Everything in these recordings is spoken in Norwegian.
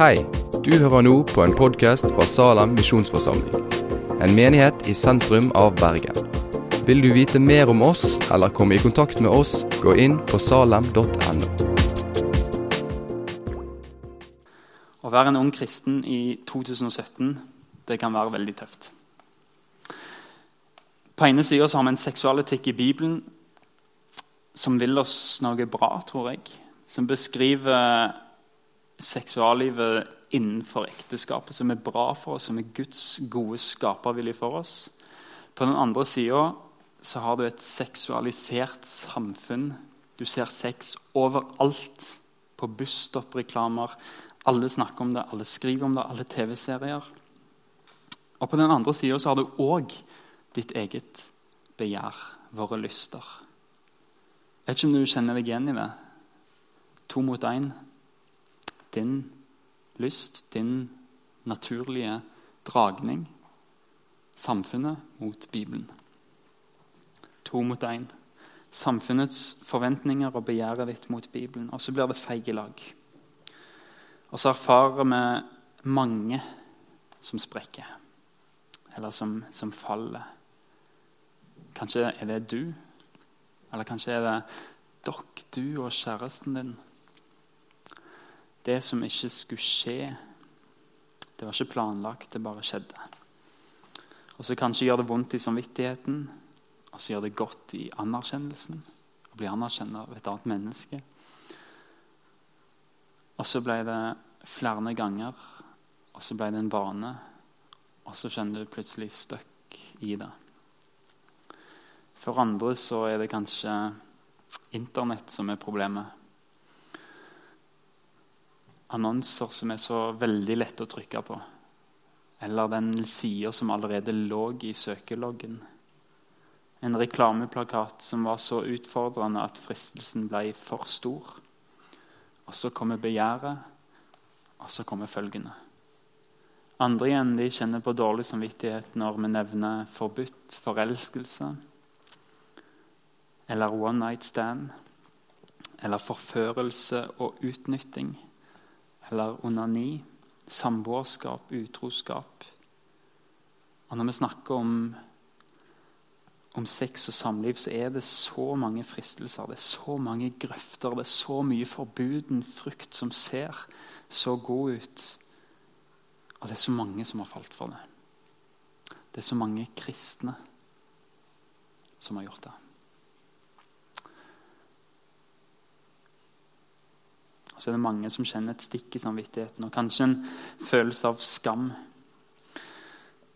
Hei, du hører nå på en podkast fra Salem misjonsforsamling. En menighet i sentrum av Bergen. Vil du vite mer om oss eller komme i kontakt med oss, gå inn på salem.no. Å være en ung kristen i 2017 det kan være veldig tøft. På ene sida har vi en seksualetikk i Bibelen som vil oss noe bra, tror jeg. Som beskriver seksuallivet innenfor ekteskapet, som er bra for oss, som er Guds gode skapervilje for oss. På den andre sida så har du et seksualisert samfunn. Du ser sex overalt. På busstoppreklamer. Alle snakker om det, alle skriver om det, alle TV-serier. Og på den andre sida har du òg ditt eget begjær, våre lyster. Jeg vet ikke om du kjenner deg igjen i det. To mot én din lyst, din naturlige dragning, samfunnet mot Bibelen. To mot én. Samfunnets forventninger og begjæret ditt mot Bibelen. Og så blir det feige lag. Og så erfarer vi mange som sprekker, eller som, som faller. Kanskje er det du, eller kanskje er det dere, du og kjæresten din det som ikke skulle skje, det var ikke planlagt, det bare skjedde. Og så kanskje gjør det vondt i samvittigheten, og så gjør det godt i anerkjennelsen. Å bli anerkjent av et annet menneske. Og så ble det flere ganger, og så ble det en vane. Og så kjenner du plutselig støkk i det. For andre så er det kanskje Internett som er problemet annonser som er så veldig lette å trykke på. Eller den sida som allerede lå i søkeloggen. En reklameplakat som var så utfordrende at fristelsen ble for stor. Og så kommer begjæret, og så kommer følgende. Andre igjen de kjenner på dårlig samvittighet når vi nevner forbudt forelskelse eller one night stand eller forførelse og utnytting eller onani, samboerskap, utroskap. Og når vi snakker om, om sex og samliv, så er det så mange fristelser, det er så mange grøfter, det er så mye forbuden frukt som ser så god ut. Og det er så mange som har falt for det. Det er så mange kristne som har gjort det. Og så er det mange som kjenner et stikk i samvittigheten og kanskje en følelse av skam.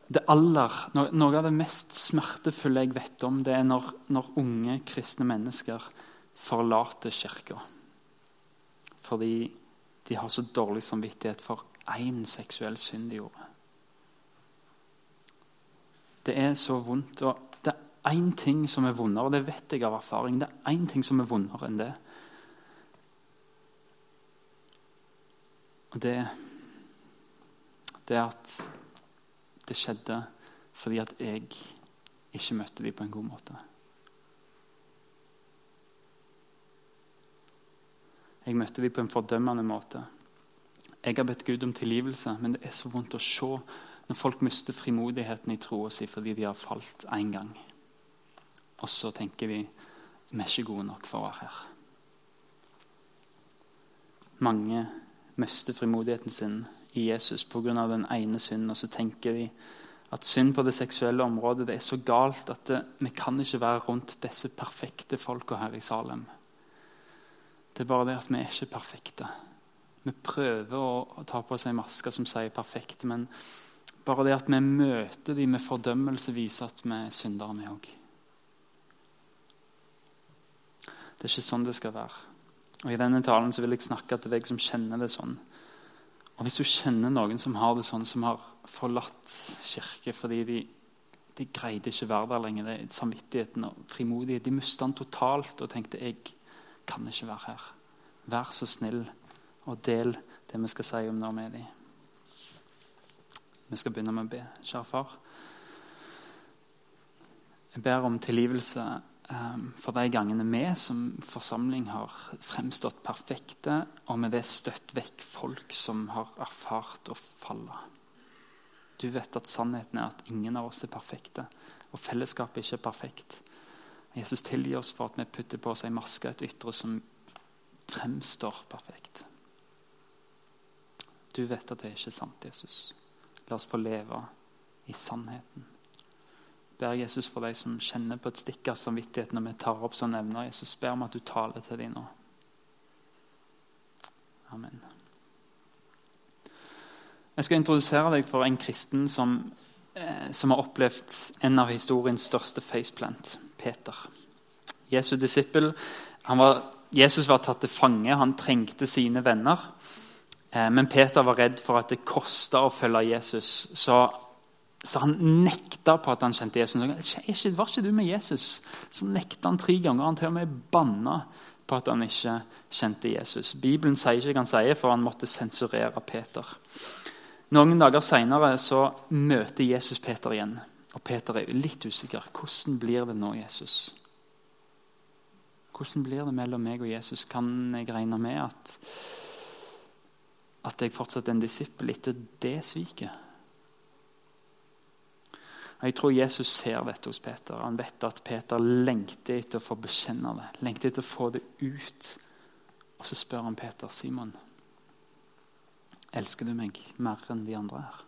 Det aller, Noe av det mest smertefulle jeg vet om, det er når, når unge kristne mennesker forlater kirka. Fordi de har så dårlig samvittighet for én seksuell synd de gjorde. Det er så vondt. og Det er én ting som er vondere, og det vet jeg av erfaring. Det er én ting som er vondere enn det. Og det, det at det skjedde fordi at jeg ikke møtte dem på en god måte. Jeg møtte dem på en fordømmende måte. Jeg har bedt Gud om tilgivelse, men det er så vondt å se når folk mister frimodigheten i troa si fordi de har falt én gang. Og så tenker vi vi er ikke gode nok for å være her. Mange mister frimodigheten sin i Jesus pga. den ene synden. Og så tenker vi at synd på det seksuelle området det er så galt at det, vi kan ikke være rundt disse perfekte folka her i Salem. Det er bare det at vi er ikke perfekte. Vi prøver å, ta på oss ei maske som sier 'perfekt', men bare det at vi møter dem med fordømmelse, viser at vi er syndere, vi òg. Det er ikke sånn det skal være. Og I denne talen så vil jeg snakke til deg som kjenner det sånn. Og Hvis du kjenner noen som har det sånn, som har forlatt kirke fordi de, de greide ikke være der lenger, det er samvittigheten og frimodighet De mista den totalt og tenkte jeg kan ikke være her. Vær så snill og del det vi skal si om nå med dem. Vi skal begynne med å be. Kjære far. Jeg ber om tilgivelse for de gangene vi som forsamling har fremstått perfekte, og med det støtt vekk folk som har erfart å falle. Du vet at sannheten er at ingen av oss er perfekte, og fellesskapet ikke er perfekt. Jesus tilgir oss for at vi putter på oss en maske, et ytre som fremstår perfekt. Du vet at det er ikke sant, Jesus. La oss få leve i sannheten. Ber Jesus for de som kjenner på et stikk av samvittighet når vi tar opp sånne evner. Jesus ber om at du taler til dem nå. Amen. Jeg skal introdusere deg for en kristen som, eh, som har opplevd en av historiens største faceplant, Peter. Jesu disippel. Jesus var tatt til fange, han trengte sine venner. Eh, men Peter var redd for at det kosta å følge Jesus. Så, så, han nekta på at han kjente Jesus. Var ikke du med Jesus? Så nekta han tre ganger. Han til og med banna på at han ikke kjente Jesus. Bibelen sier ikke hva han sier, for han måtte sensurere Peter. Noen dager seinere møter Jesus Peter igjen. Og Peter er litt usikker. Hvordan blir det nå, Jesus? Hvordan blir det mellom meg og Jesus? Kan jeg regne med at at jeg fortsatt er en disippel etter det sviket. Jeg tror Jesus ser dette hos Peter. Han vet at Peter lengter etter å få bekjenne det. Lengter etter å få det ut. Og så spør han Peter, Simon, elsker du meg mer enn de andre her?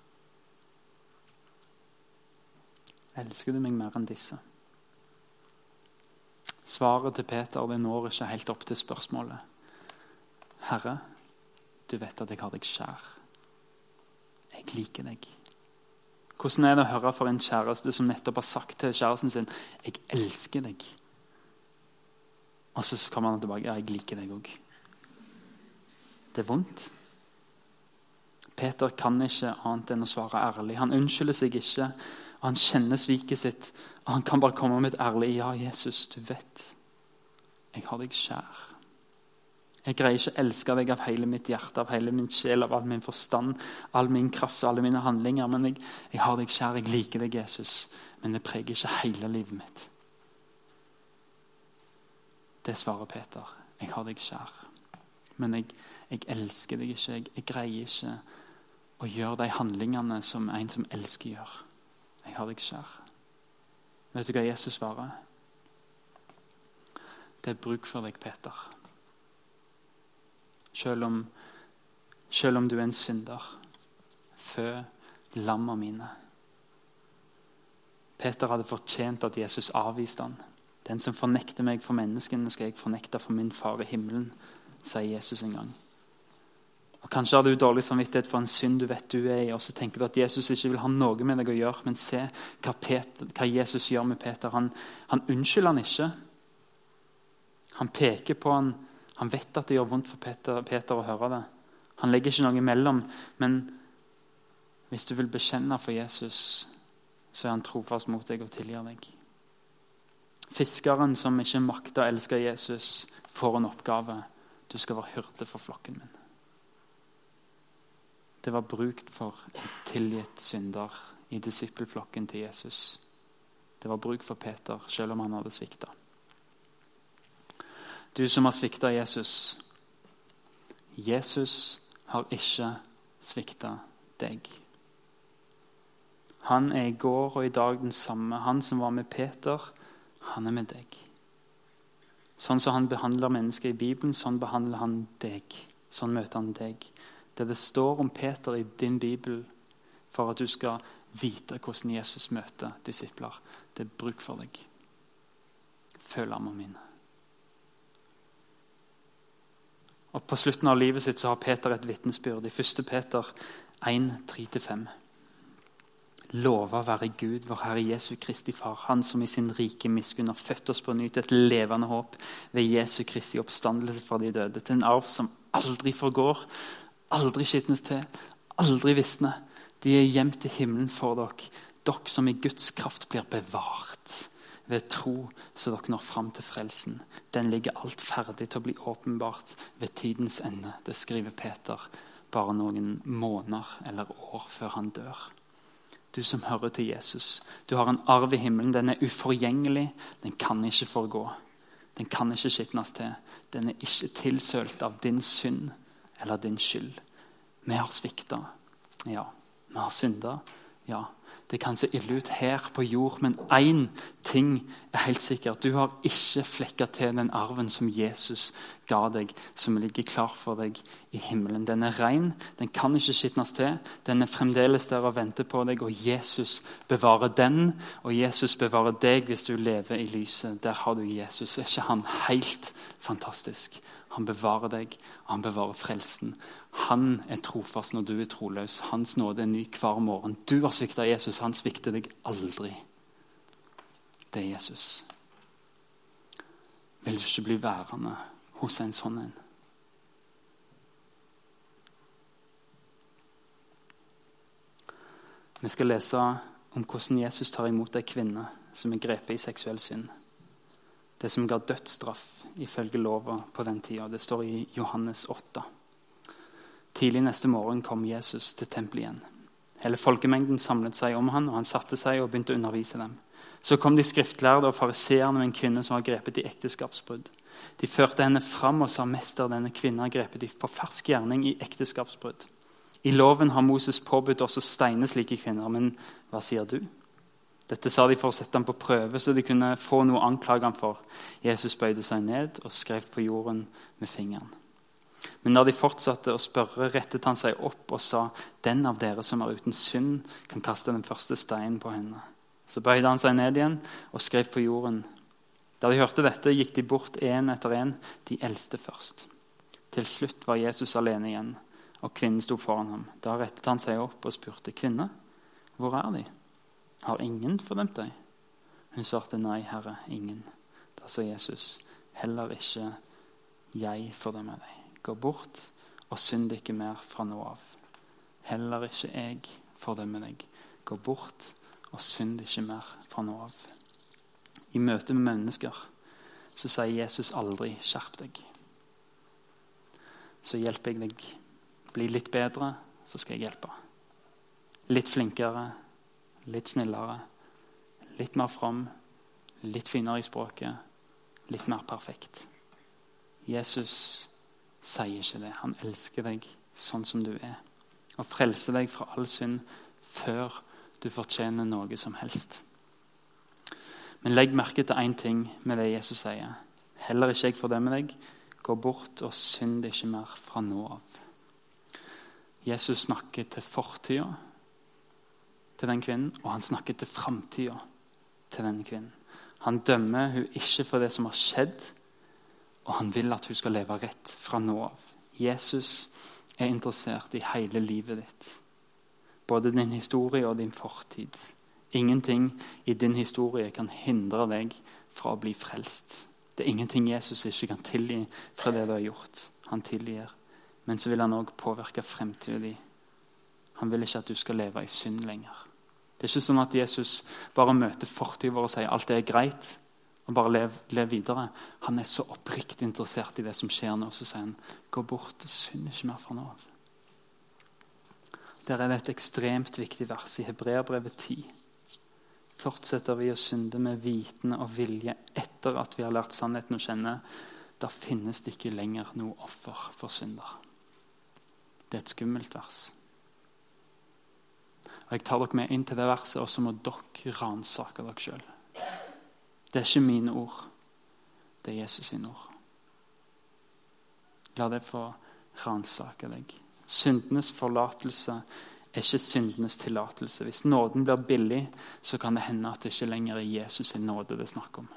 Elsker du meg mer enn disse? Svaret til Peter det når ikke helt opp til spørsmålet. Herre, du vet at jeg har deg kjær. Jeg liker deg. Hvordan er det å høre for en kjæreste som nettopp har sagt til kjæresten sin 'Jeg elsker deg'? Og så kommer han tilbake 'Ja, jeg liker deg òg'. Det er vondt. Peter kan ikke annet enn å svare ærlig. Han unnskylder seg ikke. og Han kjenner sviket sitt. og Han kan bare komme med et ærlig 'Ja, Jesus, du vet. Jeg har deg kjær'. Jeg greier ikke å elske deg av hele mitt hjerte, av hele min sjel, av all min forstand, all min kraft og alle mine handlinger. Men jeg, jeg har deg kjær, jeg liker deg, Jesus. Men det preger ikke hele livet mitt. Det svarer Peter. Jeg har deg kjær. Men jeg, jeg elsker deg ikke. Jeg, jeg, greier ikke å gjøre de handlingene som en som elsker, gjør. Jeg har deg kjær. Vet du hva Jesus svarer? Det er bruk for deg, Peter. Selv om, selv om du er en synder. Fø lamma mine. Peter hadde fortjent at Jesus avviste han. Den som fornekter meg for menneskene, skal jeg fornekte for min far i himmelen, sier Jesus en gang. Og Kanskje har du dårlig samvittighet for en synd du vet du er i, og så tenker du at Jesus ikke vil ha noe med deg å gjøre. Men se hva, Peter, hva Jesus gjør med Peter. Han, han unnskylder han ikke. Han peker på han han vet at det gjør vondt for Peter, Peter, å høre det. Han legger ikke noe imellom. Men hvis du vil bekjenne for Jesus, så er han trofast mot deg og tilgir deg. Fiskeren som ikke makter å elske Jesus, får en oppgave. Du skal være hyrde for flokken min. Det var brukt for en tilgitt synder i disippelflokken til Jesus. Det var bruk for Peter, selv om han hadde svikta. Du som har svikta Jesus. Jesus har ikke svikta deg. Han er i går og i dag den samme. Han som var med Peter, han er med deg. Sånn som han behandler mennesker i Bibelen, sånn behandler han deg. Sånn møter han deg. Det det står om Peter i din bibel, for at du skal vite hvordan Jesus møter disipler, det er bruk for deg. Følg armene mine. Og På slutten av livet sitt så har Peter et vitnesbyrd i 1. Peter 1, 3-5. Lova være Gud, vår Herre Jesu Kristi Far, Han som i sin rike miskunn har født oss på ny til et levende håp ved Jesu Kristi oppstandelse fra de døde, til en arv som aldri forgår, aldri skitnes til, aldri visner. De er gjemt til himmelen for dere, dere som i Guds kraft blir bevart ved tro, så dere når fram til frelsen. Den ligger alt ferdig til å bli åpenbart ved tidens ende. Det skriver Peter bare noen måneder eller år før han dør. du som hører til Jesus. Du har en arv i himmelen. Den er uforgjengelig. Den kan ikke forgå. Den kan ikke skitnes til. Den er ikke tilsølt av din synd eller din skyld. Vi har svikta. Ja. Vi har synda. Ja. Det kan se ille ut her på jord, men én ting er helt sikkert. Du har ikke flekka til den arven som Jesus ga deg, som ligger klar for deg i himmelen. Den er ren, den kan ikke skitnes til. Den er fremdeles der og venter på deg, og Jesus bevarer den. Og Jesus bevarer deg hvis du lever i lyset. Der har du Jesus. Er ikke han helt fantastisk? Han bevarer deg, og han bevarer frelsen. Han er trofast når du er troløs. Hans nåde er ny hver morgen. Du har svikta Jesus, han svikter deg aldri. Det er Jesus. Vil du ikke bli værende hos en sånn en? Vi skal lese om hvordan Jesus tar imot ei kvinne som er grepet i seksuell synd det som ga dødsstraff ifølge lova på den tida. Det står i Johannes 8. Tidlig neste morgen kom Jesus til tempelet igjen. Hele folkemengden samlet seg om han, og han satte seg og begynte å undervise dem. Så kom de skriftlærde og fariseerne med en kvinne som var grepet i ekteskapsbrudd. De førte henne fram og sa, 'Mester, denne kvinnen har grepet på fersk gjerning i ekteskapsbrudd.' I loven har Moses påbudt oss å steine slike kvinner, men hva sier du? Dette sa de for å sette ham på prøve, så de kunne få noe å anklage ham for. Jesus bøyde seg ned og skrev på jorden med fingeren. Men da de fortsatte å spørre, rettet han seg opp og sa, 'Den av dere som er uten synd, kan kaste den første steinen på henne.' Så bøyde han seg ned igjen og skrev på jorden. Da de hørte dette, gikk de bort én etter én, de eldste først. Til slutt var Jesus alene igjen, og kvinnen sto foran ham. Da rettet han seg opp og spurte, 'Kvinne, hvor er de?' Har ingen fordømt deg? Hun svarte nei, Herre, ingen. Da sa Jesus, heller ikke jeg fordømmer deg. Gå bort og synd ikke mer fra nå av. Heller ikke jeg fordømmer deg. Gå bort og synd ikke mer fra nå av. I møte med mennesker så sier Jesus aldri 'skjerp deg'. Så hjelper jeg deg. Bli litt bedre, så skal jeg hjelpe. Litt flinkere, litt snillere, litt mer fram, litt finere i språket, litt mer perfekt. Jesus sier ikke det. Han elsker deg sånn som du er, og frelser deg fra all synd før du fortjener noe som helst. Men legg merke til én ting med det Jesus sier. Heller ikke jeg fordømmer deg. Gå bort og synd ikke mer fra nå av. Jesus snakker til fortida til den kvinnen, og han snakker til framtida til den kvinnen. Han dømmer hun ikke for det som har skjedd, og han vil at hun skal leve rett fra nå av. Jesus er interessert i hele livet ditt. Både din historie og din fortid. Ingenting i din historie kan hindre deg fra å bli frelst. Det er ingenting Jesus ikke kan tilgi fra det du har gjort. Han tilgir. Men så vil han òg påvirke fremtiden din. Han vil ikke at du skal leve i synd lenger. Det er ikke sånn at Jesus bare møter fortiden vår og sier alt det er greit. Og bare lev, lev, videre. Han er så oppriktig interessert i det som skjer nå. Så sier han gå bort og synd ikke mer fra nå av. Der er det et ekstremt viktig vers i Hebreabrevet 10. Fortsetter vi å synde med vitende og vilje etter at vi har lært sannheten å kjenne, da finnes det ikke lenger noe offer for synder. Det er et skummelt vers. Og Jeg tar dere med inn til det verset, og så må dere ransake dere sjøl. Det er ikke mine ord. Det er Jesus sine ord. La det få ransake deg. Syndenes forlatelse er ikke syndenes tillatelse. Hvis nåden blir billig, så kan det hende at det ikke lenger er Jesus sin nåde det er snakk om.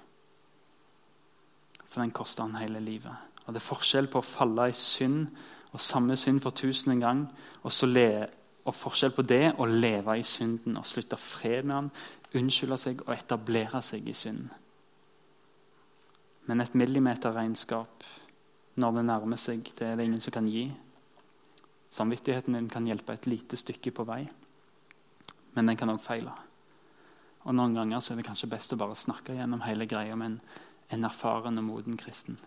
For den koster han hele livet. Og Det er forskjell på å falle i synd og samme synd for tusende gang, og og forskjell på det å leve i synden og slutte fred med han, unnskylde seg og etablere seg i synden. Men et millimeterregnskap når det nærmer seg, det er det ingen som kan gi. Samvittigheten din kan hjelpe et lite stykke på vei, men den kan òg feile. Og Noen ganger så er det kanskje best å bare snakke gjennom hele greia med en, en erfaren og moden kristen.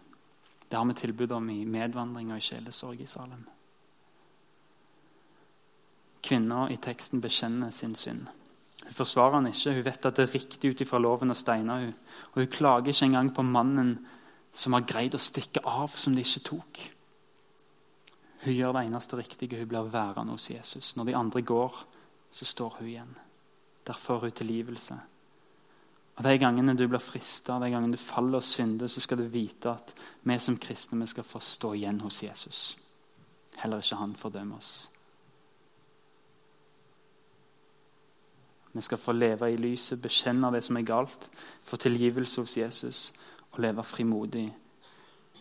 Det har vi tilbud om i medvandring og i sjelesorg i Salem. Kvinner i teksten bekjenner sin synd. Hun forsvarer han ikke. Hun vet at det er riktig ut ifra loven å steine hun. Og hun klager ikke engang på mannen som har greid å stikke av som de ikke tok. Hun gjør det eneste riktige. Hun blir værende hos Jesus. Når de andre går, så står hun igjen. Derfor får hun tilgivelse. Og De gangene du blir frista, de gangene du faller og synder, så skal du vite at vi som kristne vi skal få stå igjen hos Jesus. Heller ikke han fordømmer oss. Vi skal få leve i lyset, bekjenne det som er galt, få tilgivelse hos Jesus og leve frimodig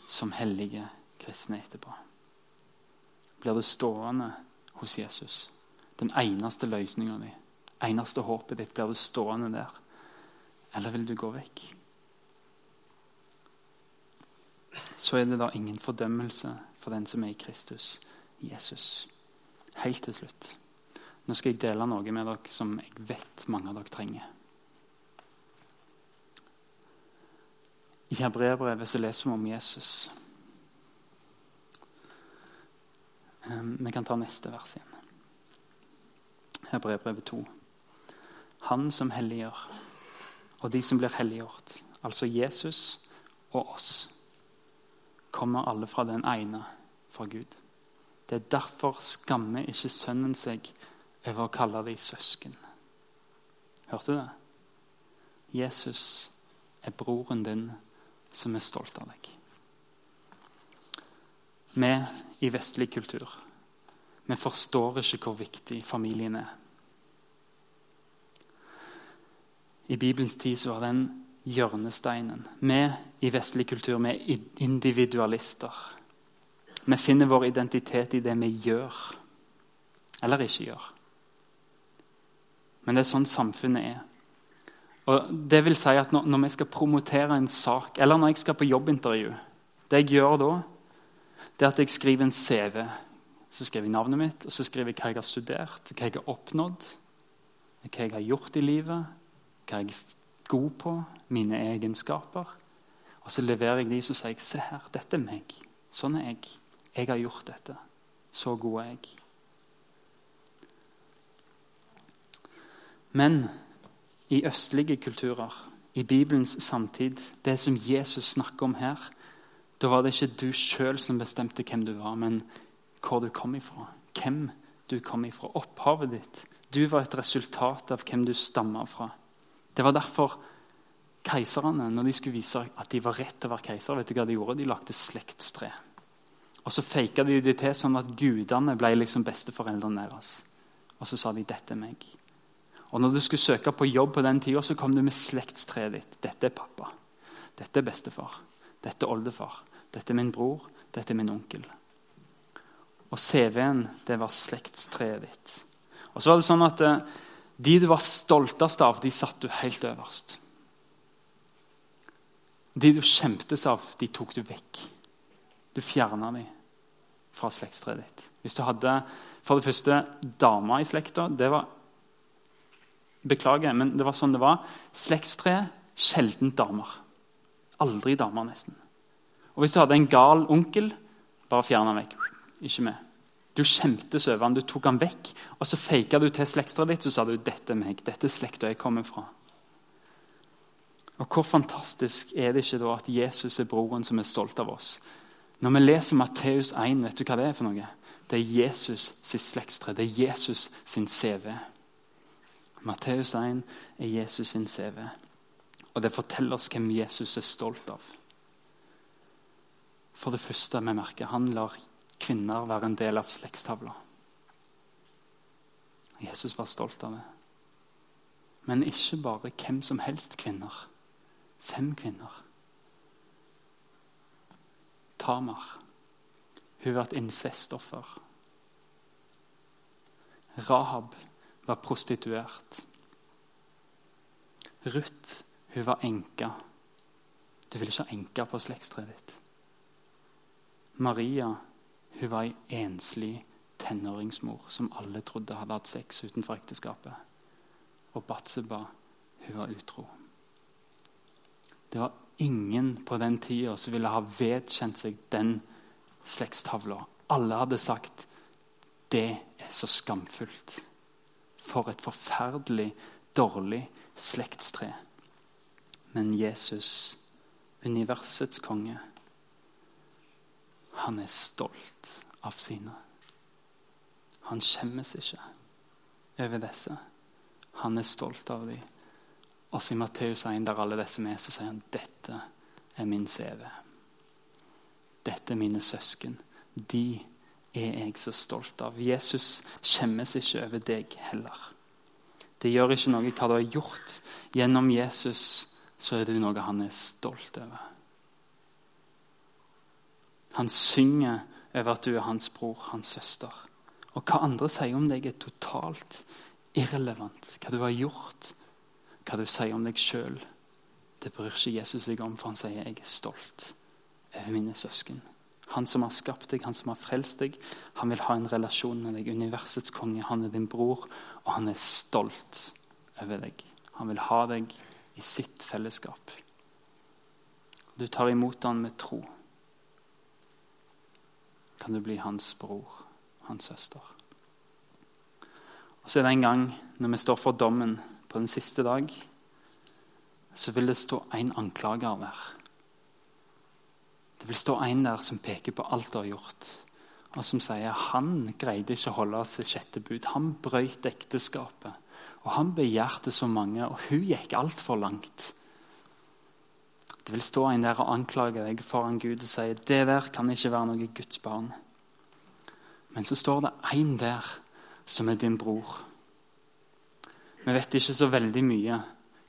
som hellige kristne etterpå. Blir du stående hos Jesus, den eneste løsninga di, eneste håpet ditt, blir du stående der? Eller vil du gå vekk? Så er det da ingen fordømmelse for den som er i Kristus, Jesus. Helt til slutt. Nå skal jeg dele noe med dere som jeg vet mange av dere trenger. I Hebreerbrevet så leser vi om Jesus. Ehm, vi kan ta neste vers igjen. Hebreerbrevet 2. Han som helliggjør, og de som blir helliggjort, altså Jesus og oss, kommer alle fra den ene, fra Gud. Det er derfor skammer ikke sønnen seg over å kalle dem søsken. Hørte du det? Jesus er broren din som er stolt av deg. Vi i vestlig kultur vi forstår ikke hvor viktig familien er. I Bibelens tid så var den hjørnesteinen. Vi i vestlig kultur vi er individualister. Vi finner vår identitet i det vi gjør eller ikke gjør. Men det er sånn samfunnet er. Og det vil si at når, vi skal promotere en sak, eller når jeg skal på jobbintervju Det jeg gjør da, det er at jeg skriver en CV. Så skriver jeg navnet mitt, og så skriver jeg hva jeg har studert, hva jeg har oppnådd, hva jeg har gjort i livet, hva jeg er god på, mine egenskaper. Og så leverer jeg de så sier jeg, se her, dette er meg. Sånn er jeg. Jeg har gjort dette. Så god er jeg. Men i østlige kulturer, i Bibelens samtid, det som Jesus snakker om her, da var det ikke du sjøl som bestemte hvem du var, men hvor du kom ifra. Hvem du kom ifra. Opphavet ditt. Du var et resultat av hvem du stamma fra. Det var derfor keiserne, når de skulle vise at de var rett til å være keiser, vet du hva de gjorde? De lagde slektstre. Og så faka de det til sånn at gudene ble liksom besteforeldrene deres. Og så sa de 'dette er meg'. Og når du skulle søke på jobb på den tida, så kom du med slektstreet ditt. Dette er pappa. Dette er bestefar. Dette er oldefar. Dette er min bror. Dette er min onkel. Og CV-en, det var slektstreet ditt. Og så var det sånn at eh, De du var stoltest av, de satt du helt øverst. De du skjemtes av, de tok du vekk. Du fjerna dem fra slektstreet ditt. Hvis du hadde for det første dama i slekta, det var Beklager, men det var sånn det var. Slektstre, sjelden damer. Aldri damer, nesten. Og Hvis du hadde en gal onkel, bare fjern han vekk. Ikke med. Du skjemtes over han, du tok han vekk, og så faka du til slektstreet ditt så sa du, dette er meg, dette er slekta jeg kommer fra. Og Hvor fantastisk er det ikke da at Jesus er broren som er stolt av oss? Når vi leser Matteus 1, vet du hva det er for noe? Det er Jesus sitt slektstre. Det er Jesus sin CV. Matteus 1 er Jesus sin CV. Og det forteller oss hvem Jesus er stolt av. For det første vi merker, han lar kvinner være en del av slektstavla. Jesus var stolt av det. Men ikke bare hvem som helst kvinner. Fem kvinner. Tamar. Hun var et incestoffer. Rahab var prostituert. Ruth hun var enke. Du vil ikke ha enke på slektstreet ditt. Maria hun var ei enslig tenåringsmor som alle trodde hadde hatt sex utenfor ekteskapet. Og Batseba hun var utro. Det var ingen på den tida som ville ha vedkjent seg den slektstavla. Alle hadde sagt det er så skamfullt. For et forferdelig dårlig slektstre. Men Jesus, universets konge, han er stolt av sine. Han skjemmes ikke over disse. Han er stolt av dem. Også i Matteus 1, der alle disse med, så sier han dette er min CV. Dette er mine søsken. De er jeg så stolt av. Jesus skjemmes ikke over deg heller. Det gjør ikke noe hva du har gjort. Gjennom Jesus så er det noe han er stolt over. Han synger over at du er hans bror, hans søster. Og hva andre sier om deg, er totalt irrelevant. Hva du har gjort, hva du sier om deg sjøl, det bryr ikke Jesus seg om, for han sier 'jeg er stolt over mine søsken'. Han som har skapt deg, han som har frelst deg, han vil ha en relasjon med deg. Universets konge, han er din bror, og han er stolt over deg. Han vil ha deg i sitt fellesskap. Du tar imot han med tro. Kan du bli hans bror, hans søster. Og så er det en gang når vi står for dommen på den siste dag, så vil det stå en anklager der. Det vil stå en der som peker på alt du har gjort, og som sier han greide ikke å holde seg sjette bud. Han brøyt ekteskapet, og han begjærte så mange, og hun gikk altfor langt. Det vil stå en der og anklage deg foran Gud og si det der kan ikke være noe Guds barn. Men så står det en der som er din bror. Vi vet ikke så veldig mye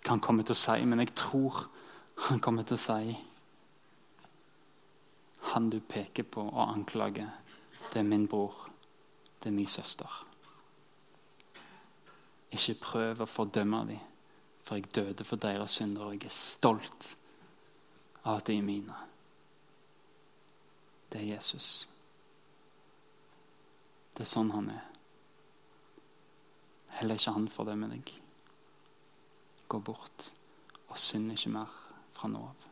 hva han kommer til å si, men jeg tror han kommer til å si Han du peker på og anklager, det er min bror. Det er min søster. Ikke prøv å fordømme dem, for jeg døde for deres synder, og jeg er stolt av at de er mine. Det er Jesus. Det er sånn han er. Heller ikke han fordømmer deg. Gå bort og synd ikke mer fra nå av.